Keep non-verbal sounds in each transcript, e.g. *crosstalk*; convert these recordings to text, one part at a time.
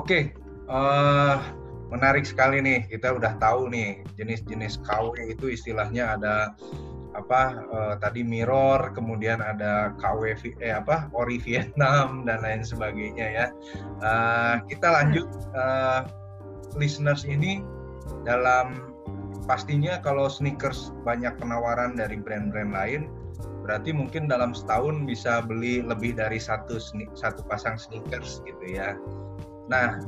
Oke, uh, menarik sekali nih. Kita udah tahu nih jenis-jenis KW itu istilahnya ada apa uh, tadi mirror, kemudian ada KW eh apa ori Vietnam *laughs* dan lain sebagainya ya. Uh, kita lanjut uh, listeners ini dalam pastinya kalau sneakers banyak penawaran dari brand-brand lain berarti mungkin dalam setahun bisa beli lebih dari satu satu pasang sneakers gitu ya. Nah,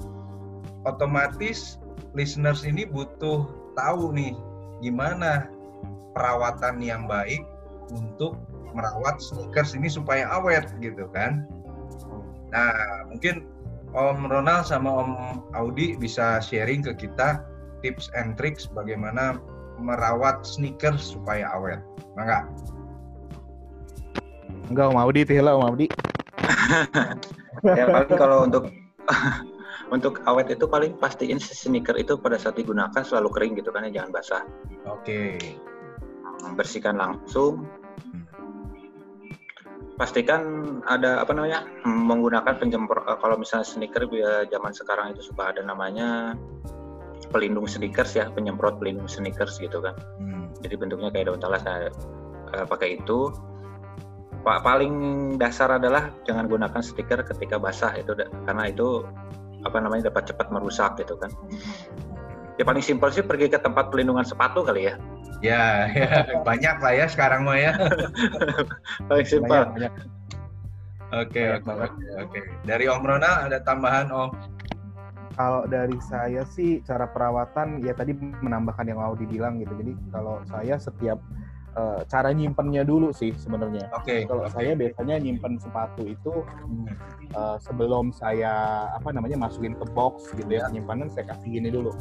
otomatis listeners ini butuh tahu nih gimana perawatan yang baik untuk merawat sneakers ini supaya awet gitu kan. Nah, mungkin Om Ronald sama Om Audi bisa sharing ke kita tips and tricks bagaimana merawat sneakers supaya awet. Enggak? Enggak Om Audi, tihlah Om Audi. *laughs* ya paling kalau untuk *laughs* untuk awet itu paling pastiin sneaker itu pada saat digunakan selalu kering gitu kan ya jangan basah. Oke. Okay. Bersihkan langsung. Pastikan ada apa namanya menggunakan penjemprot eh, kalau misalnya sneaker ya zaman sekarang itu suka ada namanya pelindung sneakers ya penyemprot pelindung sneakers gitu kan. Hmm. Jadi bentuknya kayak daun talas saya uh, pakai itu Pak paling dasar adalah jangan gunakan stiker ketika basah itu karena itu apa namanya dapat cepat merusak gitu kan. Ya paling simpel sih pergi ke tempat pelindungan sepatu kali ya. Ya, ya banyak lah ya sekarang mah ya. *laughs* paling simpel. Oke, oke, oke. Dari Om Rona ada tambahan Om? Kalau dari saya sih cara perawatan ya tadi menambahkan yang mau dibilang gitu. Jadi kalau saya setiap uh, cara nyimpennya dulu sih sebenarnya. Oke. Okay, Kalau okay. saya biasanya nyimpen sepatu itu uh, sebelum saya apa namanya masukin ke box gitu ya, penyimpanan saya kasih gini dulu.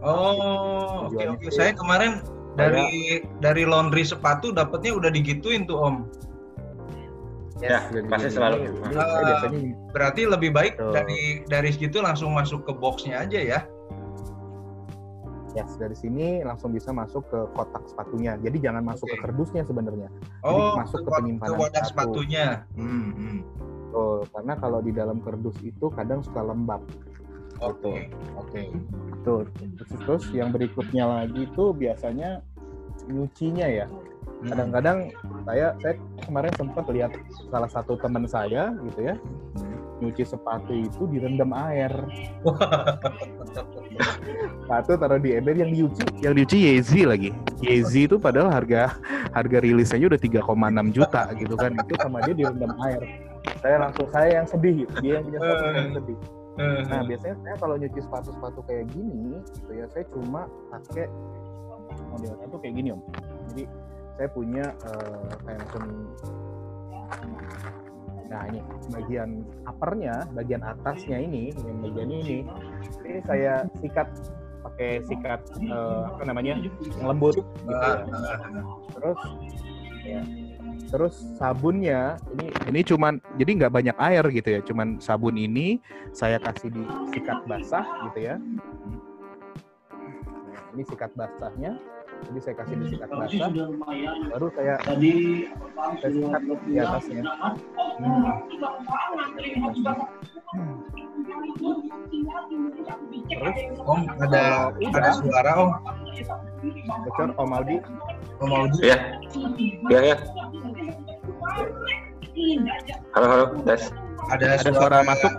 Oh, oke okay, oke. Okay. Saya kemarin dari saya, dari laundry sepatu dapatnya udah digituin tuh Om. Yes, ya, pasti selalu. Uh, berarti lebih baik so. dari dari situ langsung masuk ke boxnya aja ya. Yes, dari sini langsung bisa masuk ke kotak sepatunya. Jadi jangan masuk okay. ke kardusnya sebenarnya. Oh, Jadi masuk ke, ke penyimpanan ke wadah sepatu. sepatunya. Hmm, hmm. Oh, karena kalau di dalam kardus itu kadang suka lembab. Oke. Okay. Oke. Okay. Tuh, terus, terus yang berikutnya lagi itu biasanya nyucinya ya. Hmm. Kadang-kadang saya saya kemarin sempat lihat salah satu teman saya gitu ya. Nyuci sepatu itu direndam air. *laughs* sepatu taruh di ember yang diuci, yang diuci Yeezy lagi. Yeezy itu padahal harga harga rilisnya udah 3,6 juta gitu kan. Itu sama dia direndam air. Saya langsung saya yang sedih, dia yang punya sepatu yang sedih. Nah biasanya saya kalau nyuci sepatu-sepatu kayak gini, gitu ya saya cuma pakai modelnya tuh kayak gini om. Jadi saya punya uh, kayak macam Nah ini bagian uppernya, bagian atasnya ini, yang bagian ini, ini saya sikat pakai sikat uh, apa namanya yang lembut. Gitu ya. Terus ya, terus sabunnya ini ini cuman jadi nggak banyak air gitu ya, cuman sabun ini saya kasih di sikat basah gitu ya. Nah, ini sikat basahnya jadi saya kasih di sikat basah. baru saya tadi saya sikat di atasnya. hmm. terus om ada ada suara om? Bocor om Audi om Audi ya ya ya halo halo tes ada, ada suara, suara masuk?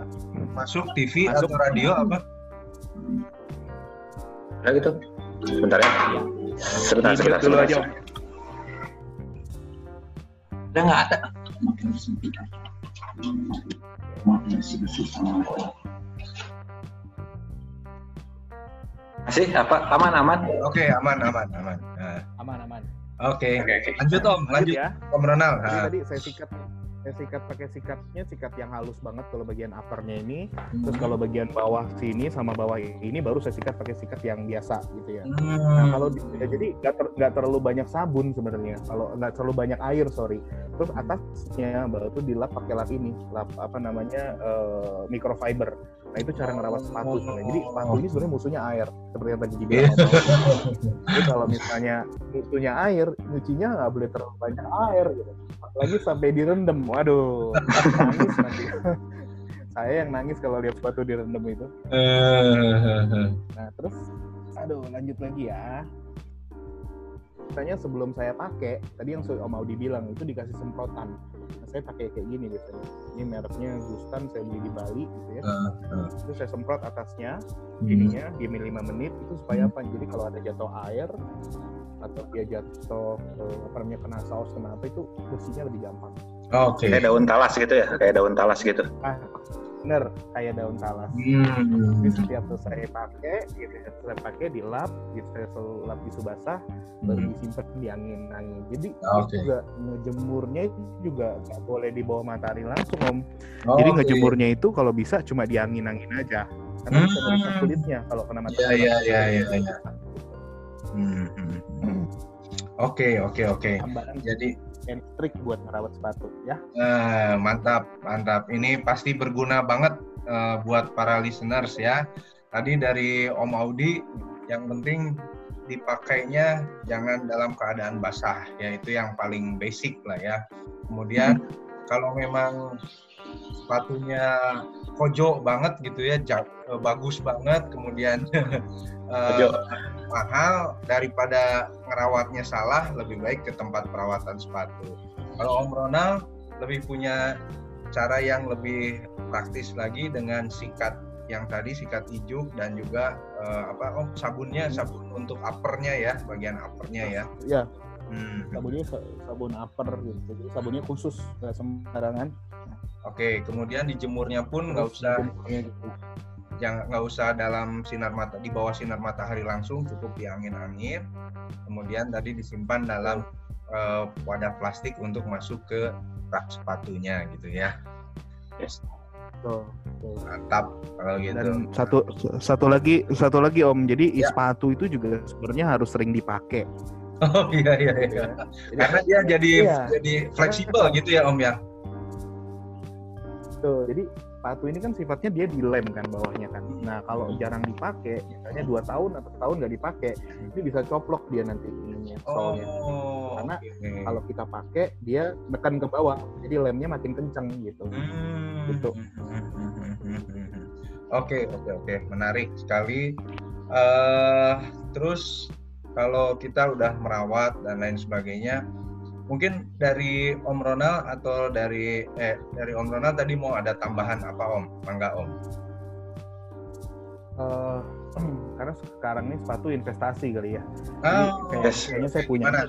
masuk TV masuk. atau radio apa? Ya gitu. Sebentar ya Sebentar, sebentar, dulu sebentar. aja. Udah nggak ada. Masih apa? Aman, aman. Oke, aman, aman, aman. Nah. Aman, aman. Oke, okay. okay, lanjut Om, lanjut ya. Om Ronald. Tadi, tadi saya sikat saya sikat pakai sikatnya sikat yang halus banget kalau bagian uppernya ini. Hmm. terus kalau bagian bawah sini sama bawah ini baru saya sikat pakai sikat yang biasa gitu ya. Hmm. nah kalau ya, jadi nggak ter, terlalu banyak sabun sebenarnya. Kalau nggak terlalu banyak air sorry. Terus atasnya baru tuh dilap pakai lap ini lap apa namanya uh, microfiber Nah itu cara ngerawat sepatu sebenarnya. Jadi sepatu ini sebenarnya musuhnya air seperti yang tadi dibilang. Jadi kalau misalnya musuhnya air, nyucinya nggak boleh terlalu banyak air gitu. Lagi sampai direndam, waduh, nangis nanti. saya yang nangis kalau lihat sepatu direndam itu. nah terus, aduh lanjut lagi ya. Misalnya sebelum saya pakai, tadi yang Om Audi bilang itu dikasih semprotan. Nah, saya pakai kayak gini biasanya. Ini mereknya Gustan, saya beli di Bali gitu ya. Uh, uh. Itu saya semprot atasnya, hmm. ininya diam 5 menit itu supaya apa? Jadi kalau ada jatuh air atau dia jatuh uh, apa namanya kena saus kena apa itu bersihnya lebih gampang. Oke. Okay. Kayak daun talas gitu ya? Kayak daun talas gitu. Ah, bener kayak daun talas. Hmm. Jadi setiap saya pakai, gitu, ya, saya pakai dilap, gitu, saya lap di basah, hmm. baru disimpan di angin angin. Jadi okay. juga ngejemurnya juga nggak boleh di bawah matahari langsung om. Oh, Jadi okay. ngejemurnya itu kalau bisa cuma di angin angin aja, karena hmm. bisa merusak kulitnya kalau kena matahari. Iya iya iya iya. Oke oke oke. Jadi and trik buat merawat sepatu ya. Uh, mantap, mantap. Ini pasti berguna banget uh, buat para listeners ya. Tadi dari Om Audi, yang penting dipakainya jangan dalam keadaan basah, ya itu yang paling basic lah ya. Kemudian hmm. kalau memang sepatunya kojo banget gitu ya, eh, bagus banget, kemudian *laughs* uh, mahal daripada ngerawatnya salah lebih baik ke tempat perawatan sepatu. Kalau Om Ronald lebih punya cara yang lebih praktis lagi dengan sikat yang tadi sikat ijuk dan juga uh, apa oh sabunnya sabun untuk uppernya ya bagian uppernya ya. Ya. Hmm. Sabunnya sabun upper gitu. Jadi sabunnya khusus nggak sembarangan. Oke, kemudian dijemurnya pun nggak usah jangan nggak usah dalam sinar mata di bawah sinar matahari langsung cukup di angin-angin. Kemudian tadi disimpan dalam uh, wadah plastik untuk masuk ke rak sepatunya gitu ya. Yes. Tuh, tuh. mantap kalau gitu. dan satu satu lagi satu lagi om. Jadi ya. sepatu itu juga sebenarnya harus sering dipakai. Oh iya iya iya. Karena dia jadi iya. jadi fleksibel gitu ya om ya? Tuh jadi sepatu ini kan sifatnya dia dilem kan bawahnya kan. Nah kalau hmm. jarang dipakai, misalnya dua tahun atau tahun nggak dipakai, ini bisa coplok dia nanti ininya solnya. Oh, Karena okay. kalau kita pakai dia mekan ke bawah, jadi lemnya makin kencang gitu. Hmm. Gitu. Oke oke oke, menarik sekali. Uh, terus kalau kita udah merawat dan lain sebagainya, mungkin dari Om Ronald atau dari eh dari Om Ronald tadi mau ada tambahan apa Om? Mangga Om. Uh, *clears throat* karena sekarang ini sepatu investasi kali ya. Oh, kayak, yes. kayaknya saya punya. *laughs*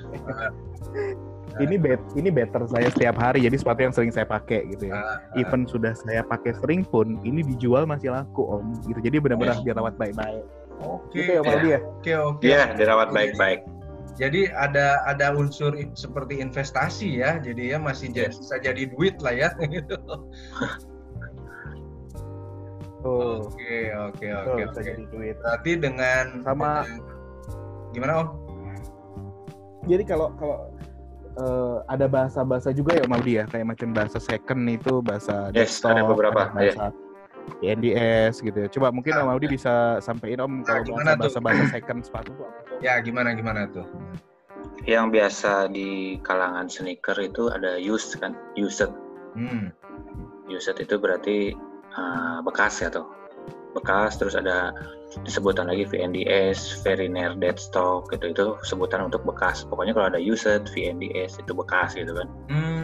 ini bet ini better saya setiap hari jadi sepatu yang sering saya pakai gitu ya. Uh, uh. Even sudah saya pakai sering pun ini dijual masih laku om gitu. Jadi benar-benar yes. dirawat baik-baik. Oke. Okay. Gitu ya Om ya. Oke oke. Iya dirawat baik-baik. Jadi ada ada unsur seperti investasi ya, jadi ya masih jadi, bisa jadi duit lah ya *laughs* gitu. Oke oke oke oke. Berarti dengan sama dengan, gimana om? Jadi kalau kalau uh, ada bahasa-bahasa juga ya Om Audi ya, kayak macam bahasa second itu bahasa yes, desktop, ada beberapa. Ada bahasa, yeah NDS gitu ya. Coba mungkin Om Audi bisa sampaikan Om nah, kalau bahasa bahasa second sepatu Ya gimana gimana tuh? Yang biasa di kalangan sneaker itu ada used kan, used. Hmm. Used itu berarti uh, bekas ya tuh. Bekas terus ada disebutan lagi VNDS, very near dead stock gitu itu sebutan untuk bekas. Pokoknya kalau ada used, VNDS itu bekas gitu kan. Hmm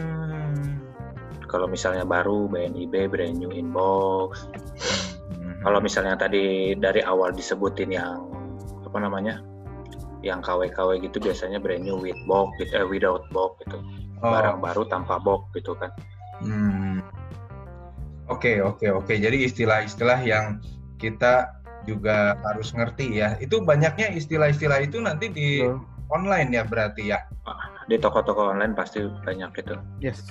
kalau misalnya baru BNIB brand new inbox hmm. kalau misalnya tadi dari awal disebutin yang apa namanya yang KW-KW gitu biasanya brand new with box gitu, eh, without box gitu oh. barang baru tanpa box gitu kan hmm. oke okay, oke okay, oke okay. jadi istilah-istilah yang kita juga harus ngerti ya itu banyaknya istilah-istilah itu nanti di oh. online ya berarti ya di toko-toko online pasti banyak itu yes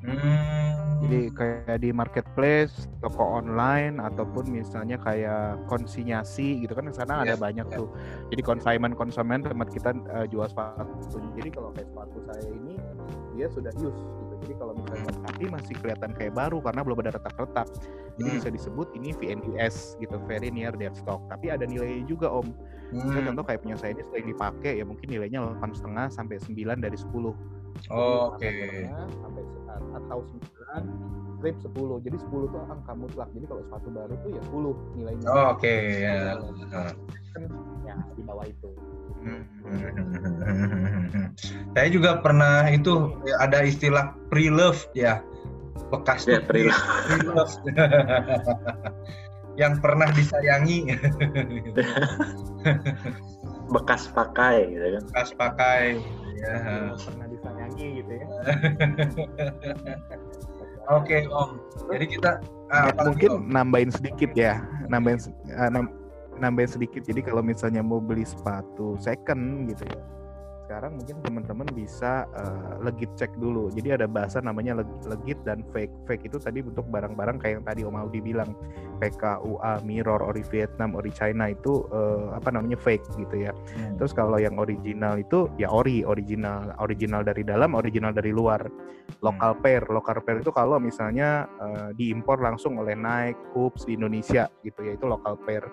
Hmm. Jadi kayak di marketplace, toko online ataupun misalnya kayak konsinyasi gitu kan sana yes, ada banyak yes. tuh. Jadi konsumen konsumen tempat kita uh, jual sepatu. Jadi kalau kayak sepatu saya ini dia sudah use gitu. Jadi kalau misalnya tapi masih kelihatan kayak baru karena belum ada retak-retak. Jadi hmm. bisa disebut ini VNDS gitu, very near dead stock. Tapi ada nilainya juga Om. Hmm. contoh kayak punya saya ini sering dipakai ya mungkin nilainya 8,5 sampai 9 dari 10. Oh, Oke. Okay. Sampai atau 9 strip 10 jadi 10 tuh angka mutlak. Jadi kalau sepatu baru tuh ya 10 nilainya. Oh, oke okay. ya ya di bawah itu. *laughs* Saya juga pernah itu ada istilah pre-love ya. Bekas ya, pre-love. pre-love. Yang pernah disayangi. Bekas pakai gitu kan? Bekas pakai ya. Pernah disayangi gitu ya. *laughs* Oke okay, om. Jadi kita ah, mungkin om? nambahin sedikit ya. Nambahin uh, nambahin sedikit. Jadi kalau misalnya mau beli sepatu second gitu ya sekarang mungkin teman-teman bisa uh, legit cek dulu. Jadi ada bahasa namanya legit dan fake. Fake itu tadi untuk barang-barang kayak yang tadi Om Audi bilang PKUA, Mirror, Ori Vietnam, Ori China itu uh, apa namanya fake gitu ya. Hmm. Terus kalau yang original itu ya ori, original, original dari dalam, original dari luar. Local hmm. pair, local pair itu kalau misalnya uh, diimpor langsung oleh Nike, Hoops di Indonesia gitu ya itu local pair.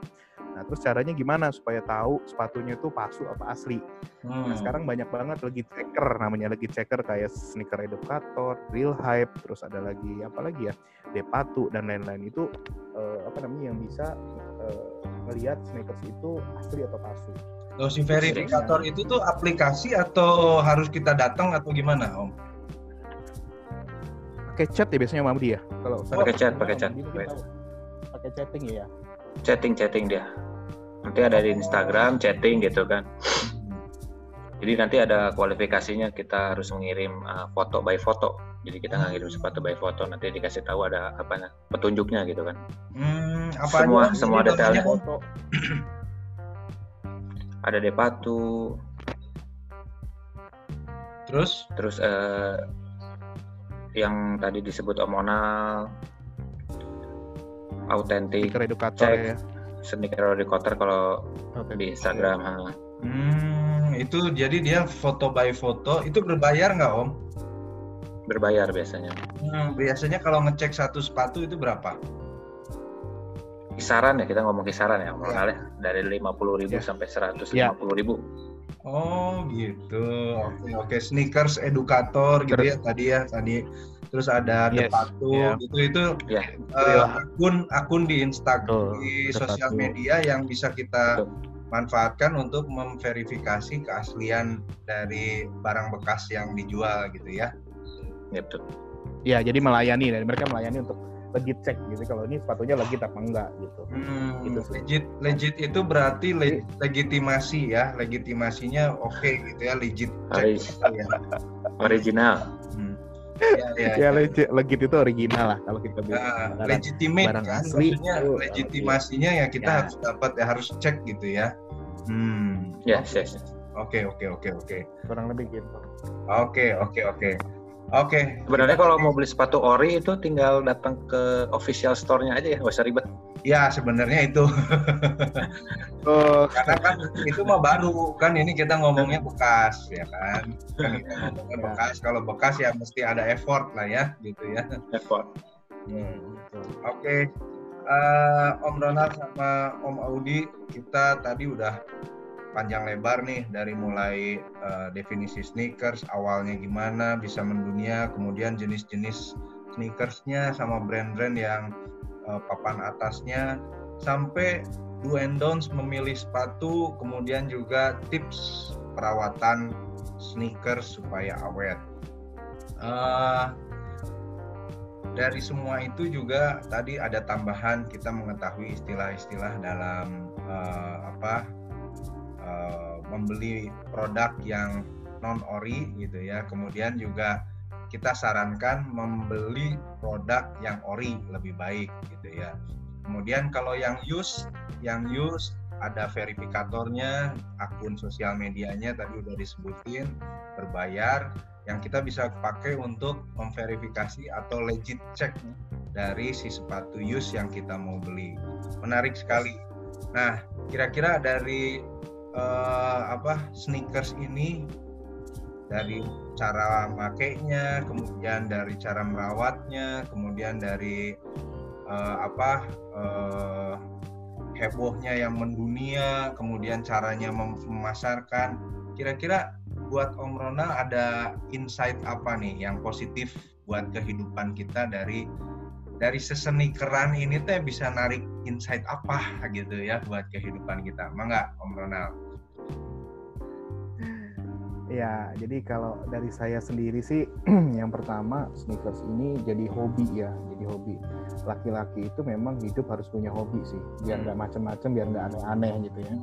Nah, terus caranya gimana supaya tahu sepatunya itu palsu apa asli? Nah, hmm. Nah, sekarang banyak banget lagi checker namanya lagi checker kayak sneaker educator, real hype, terus ada lagi apa lagi ya? Depatu dan lain-lain itu uh, apa namanya yang bisa uh, melihat sneakers itu asli atau palsu. Loh, si verifikator itu tuh aplikasi atau harus kita datang atau gimana, Om? Pakai chat ya biasanya Om dia. Kalau pakai chat, pakai chat. Pakai chatting ya? Chatting chatting dia. Nanti ada di Instagram chatting gitu kan. Jadi nanti ada kualifikasinya kita harus mengirim uh, foto by foto. Jadi kita nggak ngirim sepatu by foto nanti dikasih tahu ada apa petunjuknya gitu kan. Hmm, apa semua aja, semua detailnya. Foto ada depatu terus? Terus uh, yang tadi disebut omonal autentik edukator ya sneaker educator kalau okay. di Instagram ya. hmm, itu jadi dia foto by foto itu berbayar nggak om berbayar biasanya hmm, biasanya kalau ngecek satu sepatu itu berapa kisaran ya kita ngomong kisaran ya, ya. dari lima puluh ribu ya. sampai seratus lima puluh ribu oh gitu oke oke sneakers edukator gitu ya tadi ya tadi terus ada yes, Depatu yeah. gitu itu yeah. uh, akun akun di Instagram oh, di sosial media yang bisa kita Betul. manfaatkan untuk memverifikasi keaslian dari barang bekas yang dijual gitu ya. Ya betul. Ya jadi melayani dan mereka melayani untuk legit cek gitu kalau ini sepatunya legit apa enggak gitu. Hmm, gitu legit legit itu berarti le legitimasi ya legitimasinya oke okay, gitu ya legit cek. ya. *laughs* Original. Hmm ya, ya, ya, legit, legit itu original lah kalau kita bilang. Uh, legitimate barang kan, asli. maksudnya legitimasinya ya kita ya. harus dapat ya harus cek gitu ya. Hmm. Ya, yes, yes, Oke, oke, oke, oke. Kurang lebih gitu. Oke, oke, oke. Oke. Sebenarnya kalau mau beli sepatu ori itu tinggal datang ke official store-nya aja ya, nggak usah ribet. Ya sebenarnya itu. *laughs* oh. Karena kan itu mah baru kan ini kita ngomongnya bekas ya kan. Kan kita ngomongnya bekas. Kalau bekas ya mesti ada effort lah ya gitu ya. Effort. Hmm. Oke. Okay. Uh, eh, Om Ronald sama Om Audi kita tadi udah panjang lebar nih dari mulai uh, definisi sneakers awalnya gimana bisa mendunia kemudian jenis-jenis sneakersnya sama brand-brand yang uh, papan atasnya sampai do and don'ts memilih sepatu kemudian juga tips perawatan sneakers supaya awet. Uh, dari semua itu juga tadi ada tambahan kita mengetahui istilah-istilah dalam uh, apa Eh, membeli produk yang non ori gitu ya. Kemudian juga kita sarankan membeli produk yang ori lebih baik gitu ya. Kemudian kalau yang use, yang use ada verifikatornya, akun sosial medianya tadi udah disebutin berbayar yang kita bisa pakai untuk memverifikasi atau legit check dari si sepatu use yang kita mau beli. Menarik sekali. Nah, kira-kira dari uh, apa sneakers ini dari cara makainya, kemudian dari cara merawatnya, kemudian dari uh, apa uh, hebohnya yang mendunia, kemudian caranya memasarkan. Kira-kira buat Om Ronald ada insight apa nih yang positif buat kehidupan kita dari dari sesenikeran ini teh bisa narik insight apa gitu ya buat kehidupan kita. Mangga Om Ronald. Ya, jadi kalau dari saya sendiri sih, *clears throat* yang pertama sneakers ini jadi hobi ya, jadi hobi. Laki-laki itu memang hidup harus punya hobi sih, biar nggak macem-macem, biar nggak aneh-aneh gitu ya.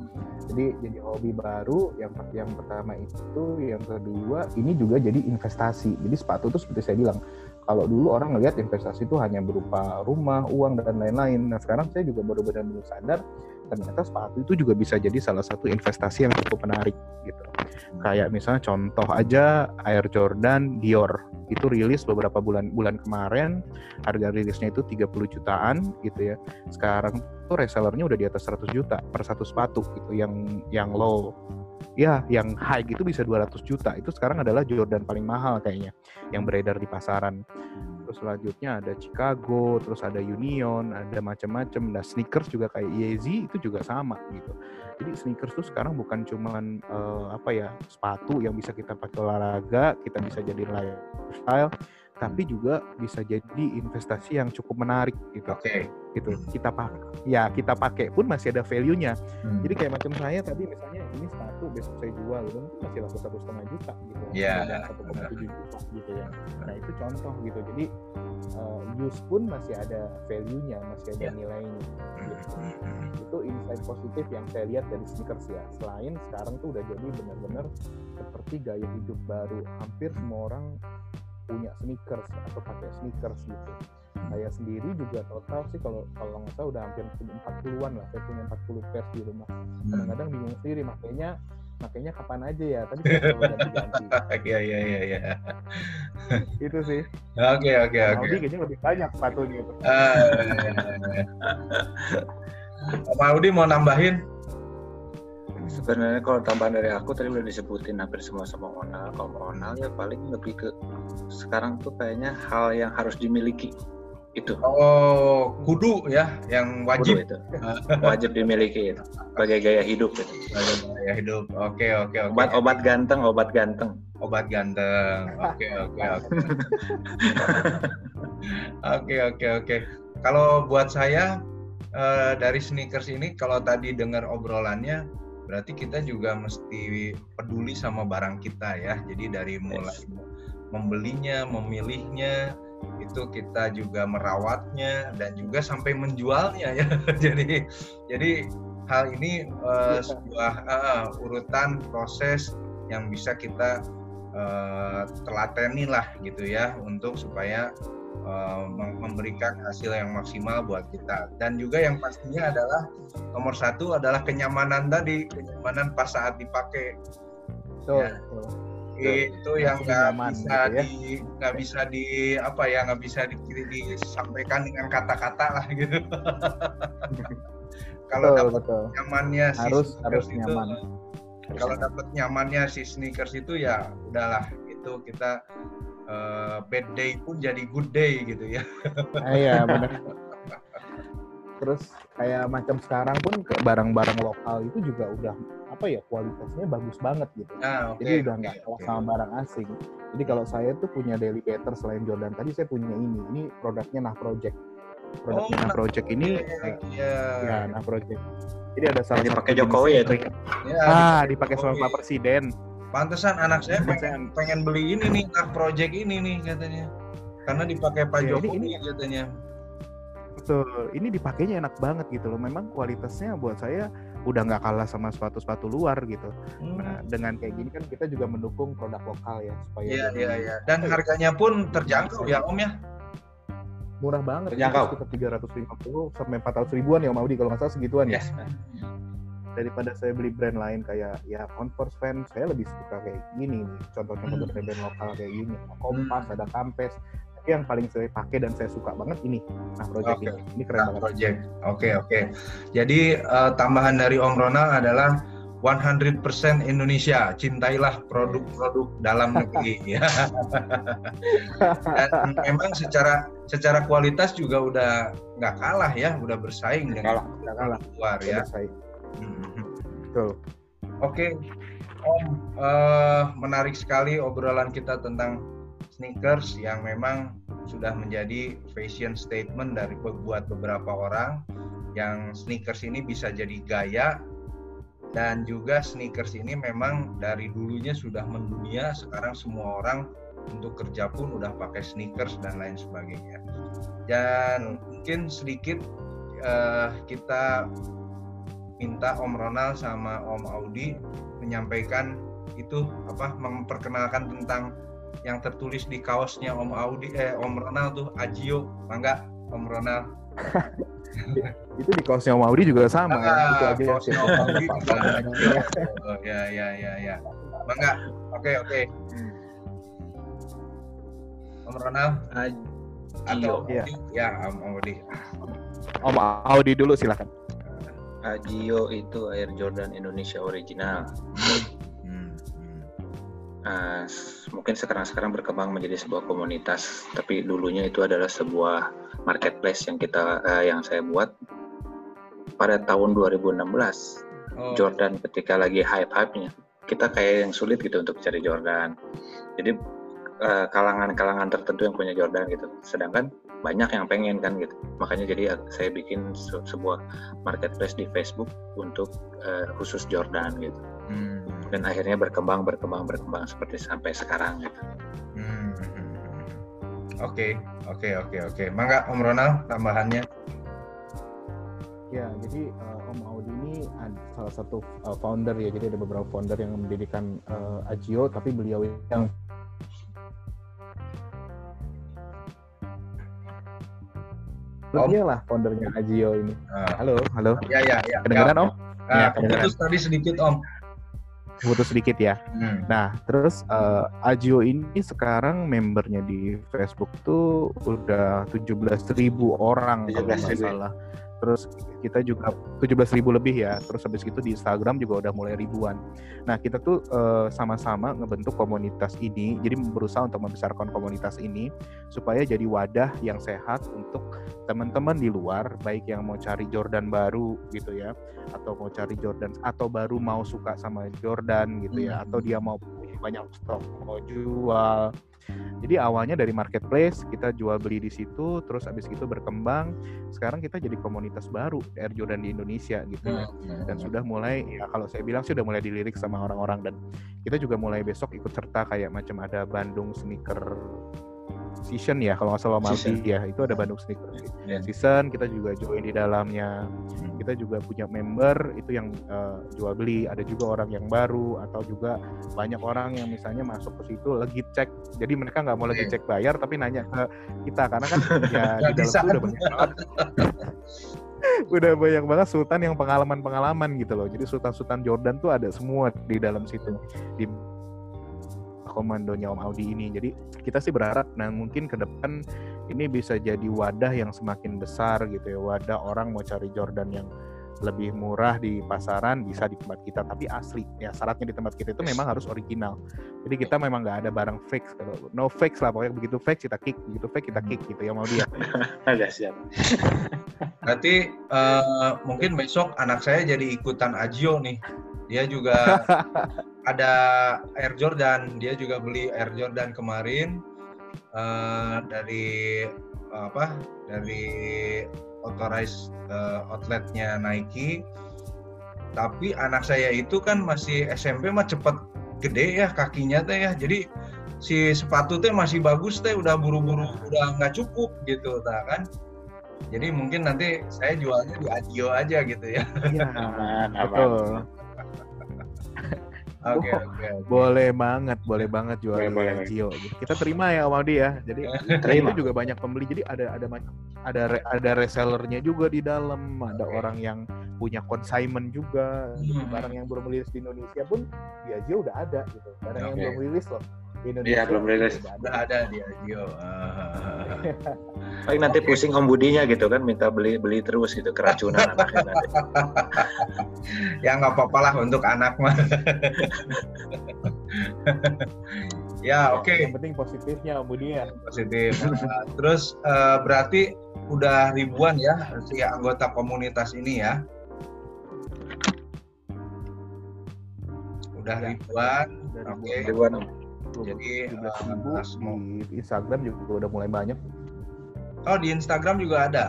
Jadi jadi hobi baru, yang yang pertama itu, yang kedua ini juga jadi investasi. Jadi sepatu itu seperti saya bilang, kalau dulu orang ngelihat investasi itu hanya berupa rumah, uang dan lain-lain. Nah sekarang saya juga baru benar-benar sadar ternyata sepatu itu juga bisa jadi salah satu investasi yang cukup menarik gitu. Kayak misalnya contoh aja Air Jordan Dior. Itu rilis beberapa bulan bulan kemarin. Harga rilisnya itu 30 jutaan gitu ya. Sekarang tuh resellernya udah di atas 100 juta per satu sepatu gitu yang yang low. Ya yang high gitu bisa 200 juta. Itu sekarang adalah Jordan paling mahal kayaknya yang beredar di pasaran terus selanjutnya ada Chicago terus ada Union ada macam-macam nah sneakers juga kayak Yeezy itu juga sama gitu. Jadi sneakers tuh sekarang bukan cuman uh, apa ya sepatu yang bisa kita pakai olahraga kita bisa jadi lifestyle tapi juga bisa jadi investasi yang cukup menarik gitu. Oke. Okay. Gitu. Kita pakai ya kita pakai pun masih ada value-nya. Hmm. Jadi kayak macam saya tadi misalnya ini sepatu besok saya jual gitu masih laku satu setengah juta gitu. Iya. Satu koma tujuh juta gitu ya. Nah itu contoh gitu. Jadi uh, use pun masih ada value-nya, masih ada yeah. nilainya. Gitu. Itu insight positif yang saya lihat dari sneakers ya. Selain sekarang tuh udah jadi benar-benar seperti gaya hidup baru. Hampir semua orang punya sneakers atau pakai sneakers gitu. Saya sendiri juga total sih kalau kalau nggak salah udah hampir 40-an lah. Saya punya 40 pairs di rumah. Hmm. Kadang-kadang bingung sendiri makanya makanya kapan aja ya tapi *laughs* kalau ganti-ganti iya iya iya iya itu sih oke oke oke kayaknya lebih banyak sepatunya uh, Om Audi mau nambahin sebenarnya kalau tambahan dari aku tadi udah disebutin hampir semua sama Onal. Kalau Onal ya paling lebih ke sekarang tuh kayaknya hal yang harus dimiliki. Itu. Oh kudu ya yang wajib. kudu itu. Wajib dimiliki itu. Sebagai gaya hidup itu. Gaya hidup. Oke oke oke. Obat obat ganteng obat ganteng. Obat ganteng. Oke oke oke. *laughs* Oke oke oke. Kalau buat saya uh, dari sneakers ini kalau tadi dengar obrolannya berarti kita juga mesti peduli sama barang kita ya. Jadi dari mulai membelinya, memilihnya, itu kita juga merawatnya dan juga sampai menjualnya ya. *laughs* jadi jadi hal ini uh, sebuah uh, urutan proses yang bisa kita uh, telateni lah gitu ya untuk supaya uh, memberikan hasil yang maksimal buat kita. Dan juga yang pastinya adalah nomor satu adalah kenyamanan tadi kenyamanan pas saat dipakai. So, ya. itu yang nggak bisa gitu ya. di nggak bisa di apa ya nggak bisa di, disampaikan dengan kata-kata lah gitu. *laughs* Kalau dapat nyamannya harus si harus itu, nyaman. kalau dapat nyamannya si sneakers itu ya udahlah itu kita uh, bad day pun jadi good day gitu ya. Ah, iya benar. Terus kayak macam sekarang pun ke barang-barang lokal itu juga udah apa ya kualitasnya bagus banget gitu. Ah, okay, Jadi udah nggak okay, okay. sama barang asing. Jadi kalau saya tuh punya daily better selain Jordan tadi saya punya ini. Ini produknya Nah Project. Produknya oh, Nah Project ini yeah. ya Nah Project. Jadi ada salah dipakai Jokowi ya itu. Ya, ah, dipakai sama Pak Presiden. Pantesan anak saya pengen, pengen beli ini nih, nak project ini nih katanya. Karena dipakai Pak ya, Jokowi ini, katanya. Betul, ini dipakainya enak banget gitu loh. Memang kualitasnya buat saya udah nggak kalah sama sepatu-sepatu luar gitu. Hmm. Nah, dengan kayak gini kan kita juga mendukung produk lokal ya supaya Iya, iya, iya. Dan harganya pun terjangkau ya, Om ya. Murah banget, terjangkau. Sekitar 350 sampai 400 ribuan ya Om Audi kalau nggak salah segituan ya. ya daripada saya beli brand lain kayak ya Converse fan saya lebih suka kayak gini nih contoh-contoh hmm. brand-brand lokal kayak gini Kompas hmm. ada Campes tapi yang paling saya pakai dan saya suka banget ini nah project okay. ini ini keren nah, banget project oke okay, oke okay. jadi uh, tambahan dari Om Ronald adalah 100% Indonesia, cintailah produk-produk dalam negeri *laughs* ya. Dan memang secara secara kualitas juga udah nggak kalah ya, udah bersaing dengan kalah, kalah. luar ya. Bersaing. Betul. Oke, Om, uh, menarik sekali obrolan kita tentang sneakers yang memang sudah menjadi fashion statement dari buat beberapa orang yang sneakers ini bisa jadi gaya dan juga sneakers ini memang dari dulunya sudah mendunia sekarang semua orang untuk kerja pun udah pakai sneakers dan lain sebagainya dan mungkin sedikit uh, kita minta Om Ronald sama Om Audi menyampaikan itu apa memperkenalkan tentang yang tertulis di kaosnya Om Audi eh Om Ronald tuh Ajio. Mangga Om Ronald? *laughs* Itu di kaosnya Om Audi juga sama ah, itu aja. kaosnya Om Audi juga oh, *laughs* ya ya ya ya. Mangga oke okay, oke. Okay. Om Ronald? Ajio. Ya. ya Om Audi. Om Audi dulu silakan Ajio itu Air Jordan Indonesia original. Hmm. Uh, mungkin sekarang-sekarang berkembang menjadi sebuah komunitas, tapi dulunya itu adalah sebuah marketplace yang kita uh, yang saya buat pada tahun 2016. Oh. Jordan ketika lagi hype-hypenya, kita kayak yang sulit gitu untuk cari Jordan. Jadi kalangan kalangan-kalangan tertentu yang punya Jordan gitu. Sedangkan banyak yang pengen kan gitu makanya jadi saya bikin se sebuah marketplace di Facebook untuk uh, khusus Jordan gitu hmm. dan akhirnya berkembang berkembang berkembang seperti sampai sekarang gitu hmm. Oke, oke, oke, oke. Mangga Om Ronald tambahannya. Ya, jadi uh, Om Audi ini salah satu uh, founder ya. Jadi ada beberapa founder yang mendirikan uh, Agio, tapi beliau yang Om. Dia lah foundernya Ajio ini. Uh. Halo, halo. Ya, ya, ya. Kedengeran ya, Om? Ya, ya kedengeran. Putus tadi sedikit Om. Putus sedikit ya. Hmm. Nah, terus uh, Ajio ini sekarang membernya di Facebook tuh udah 17.000 orang kalau nggak salah terus kita juga 17 ribu lebih ya terus habis itu di Instagram juga udah mulai ribuan nah kita tuh uh, sama-sama ngebentuk komunitas ini jadi berusaha untuk membesarkan komunitas ini supaya jadi wadah yang sehat untuk teman-teman di luar baik yang mau cari Jordan baru gitu ya atau mau cari Jordan atau baru mau suka sama Jordan gitu ya hmm. atau dia mau banyak stok mau jual jadi awalnya dari marketplace kita jual beli di situ, terus abis itu berkembang. Sekarang kita jadi komunitas baru Air Jordan di Indonesia gitu ya. Dan sudah mulai ya kalau saya bilang sih sudah mulai dilirik sama orang-orang dan kita juga mulai besok ikut serta kayak macam ada Bandung Sneaker season ya kalau nggak salah Malti ya itu ada Bandung Sneaker yeah. season kita juga join di dalamnya hmm. Kita juga punya member itu yang uh, jual beli. Ada juga orang yang baru atau juga banyak orang yang misalnya masuk ke situ lagi cek. Jadi mereka nggak mau lagi cek bayar tapi nanya ke kita. Karena kan *laughs* ya di dalam itu udah banyak banget. *laughs* Udah banyak banget sultan yang pengalaman-pengalaman gitu loh. Jadi sultan-sultan Jordan tuh ada semua di dalam situ. Di komandonya Om Audi ini. Jadi kita sih berharap nah mungkin ke depan ini bisa jadi wadah yang semakin besar gitu ya. Wadah orang mau cari Jordan yang lebih murah di pasaran bisa di tempat kita. Tapi asli ya syaratnya di tempat kita itu memang harus original. Jadi kita memang nggak ada barang fake kalau no fake lah pokoknya begitu fake kita kick begitu fake kita kick gitu ya mau dia. *laughs* Agak siap. *laughs* Berarti uh, mungkin besok anak saya jadi ikutan Ajio nih. Dia juga *laughs* ada Air Jordan. Dia juga beli Air Jordan kemarin uh, dari uh, apa dari authorized uh, outletnya Nike. Tapi anak saya itu kan masih SMP mah cepet gede ya kakinya teh ya. Jadi si sepatu teh masih bagus teh udah buru-buru udah nggak cukup gitu tak kan. Jadi mungkin nanti saya jualnya di Adio aja gitu ya. Iya, betul. Oke, okay, okay, okay. boleh banget, boleh banget jual boleh, Gio. Kita terima ya Om Audi ya. Jadi *laughs* terima. itu juga banyak pembeli. Jadi ada ada ada ada resellernya juga di dalam. Ada okay. orang yang punya consignment juga. Hmm. Barang yang belum rilis di Indonesia pun di Agio udah ada gitu. Barang okay. yang belum rilis loh di Indonesia. Iya belum rilis. Udah ada di Agio. Paling nanti okay. pusing Om Budinya gitu kan, minta beli beli terus gitu keracunan anaknya nanti. *laughs* ya nggak apa-apa lah untuk anak mah. *laughs* ya oke. Okay. Yang penting positifnya Om Budinya. Positif. Terus uh, berarti udah ribuan ya si anggota komunitas ini ya. Udah ya. ribuan. Oke. Okay. Ribuan. Jadi ribu uh, di Instagram juga udah mulai banyak. Oh di Instagram juga ada.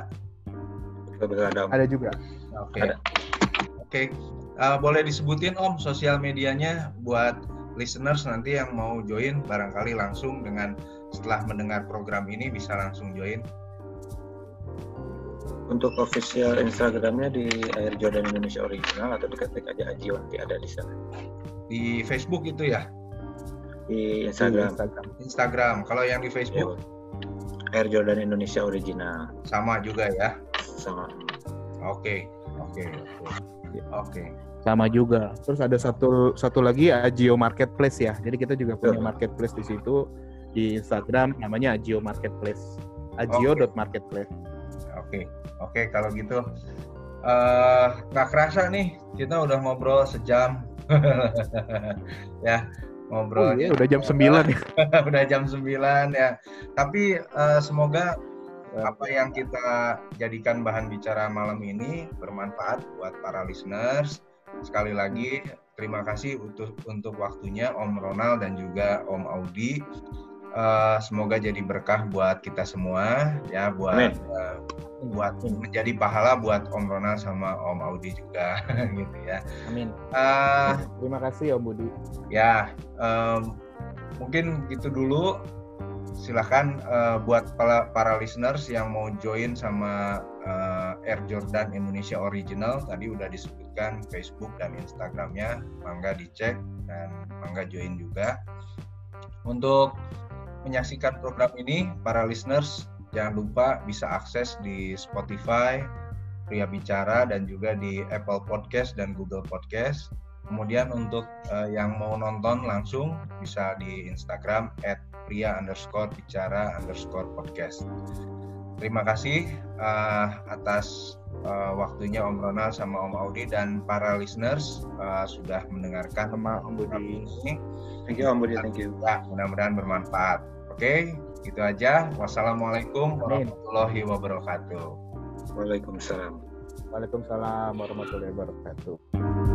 Ada, ada juga. Oke. Okay. Oke. Okay. Uh, boleh disebutin Om sosial medianya buat listeners nanti yang mau join barangkali langsung dengan setelah mendengar program ini bisa langsung join. Untuk official Instagramnya di Air Jordan Indonesia Original atau diketik aja Aji nanti ada di sana. Di Facebook itu ya? Di Instagram. Instagram. Instagram. Kalau yang di Facebook? Ya, Air Jordan Indonesia Original. Sama juga ya? Sama. Oke, oke, oke. Oke sama juga. Terus ada satu satu lagi Agio Marketplace ya. Jadi kita juga punya marketplace di situ di Instagram namanya Agio Marketplace. Agio.marketplace. Oke, okay. oke okay, kalau gitu uh, nggak kerasa nih kita udah ngobrol sejam. *laughs* ya ngobrol. Oh, iya, udah jam 9 ya. *laughs* udah jam 9 ya. Tapi uh, semoga apa yang kita jadikan bahan bicara malam ini bermanfaat buat para listeners sekali lagi terima kasih untuk untuk waktunya Om Ronald dan juga Om Audi. Uh, semoga jadi berkah buat kita semua ya buat uh, buat menjadi pahala buat Om Ronald sama Om Audi juga *laughs* gitu ya. Amin. Uh, terima kasih Om Budi. Ya um, mungkin gitu dulu. Silahkan uh, buat para, para listeners yang mau join sama uh, Air Jordan Indonesia Original tadi udah disebut disebutkan Facebook dan Instagramnya mangga dicek dan mangga join juga untuk menyaksikan program ini para listeners jangan lupa bisa akses di Spotify Pria Bicara dan juga di Apple Podcast dan Google Podcast kemudian untuk uh, yang mau nonton langsung bisa di Instagram at pria underscore bicara underscore podcast terima kasih uh, atas uh, waktunya Om Ronald sama Om Audi dan para listeners uh, sudah mendengarkan sama Om Budi ini. Thank you Om Budi, thank you. Mudah-mudahan bermanfaat. Oke, okay, itu aja. Wassalamualaikum warahmatullahi wabarakatuh. Waalaikumsalam. Waalaikumsalam warahmatullahi wabarakatuh.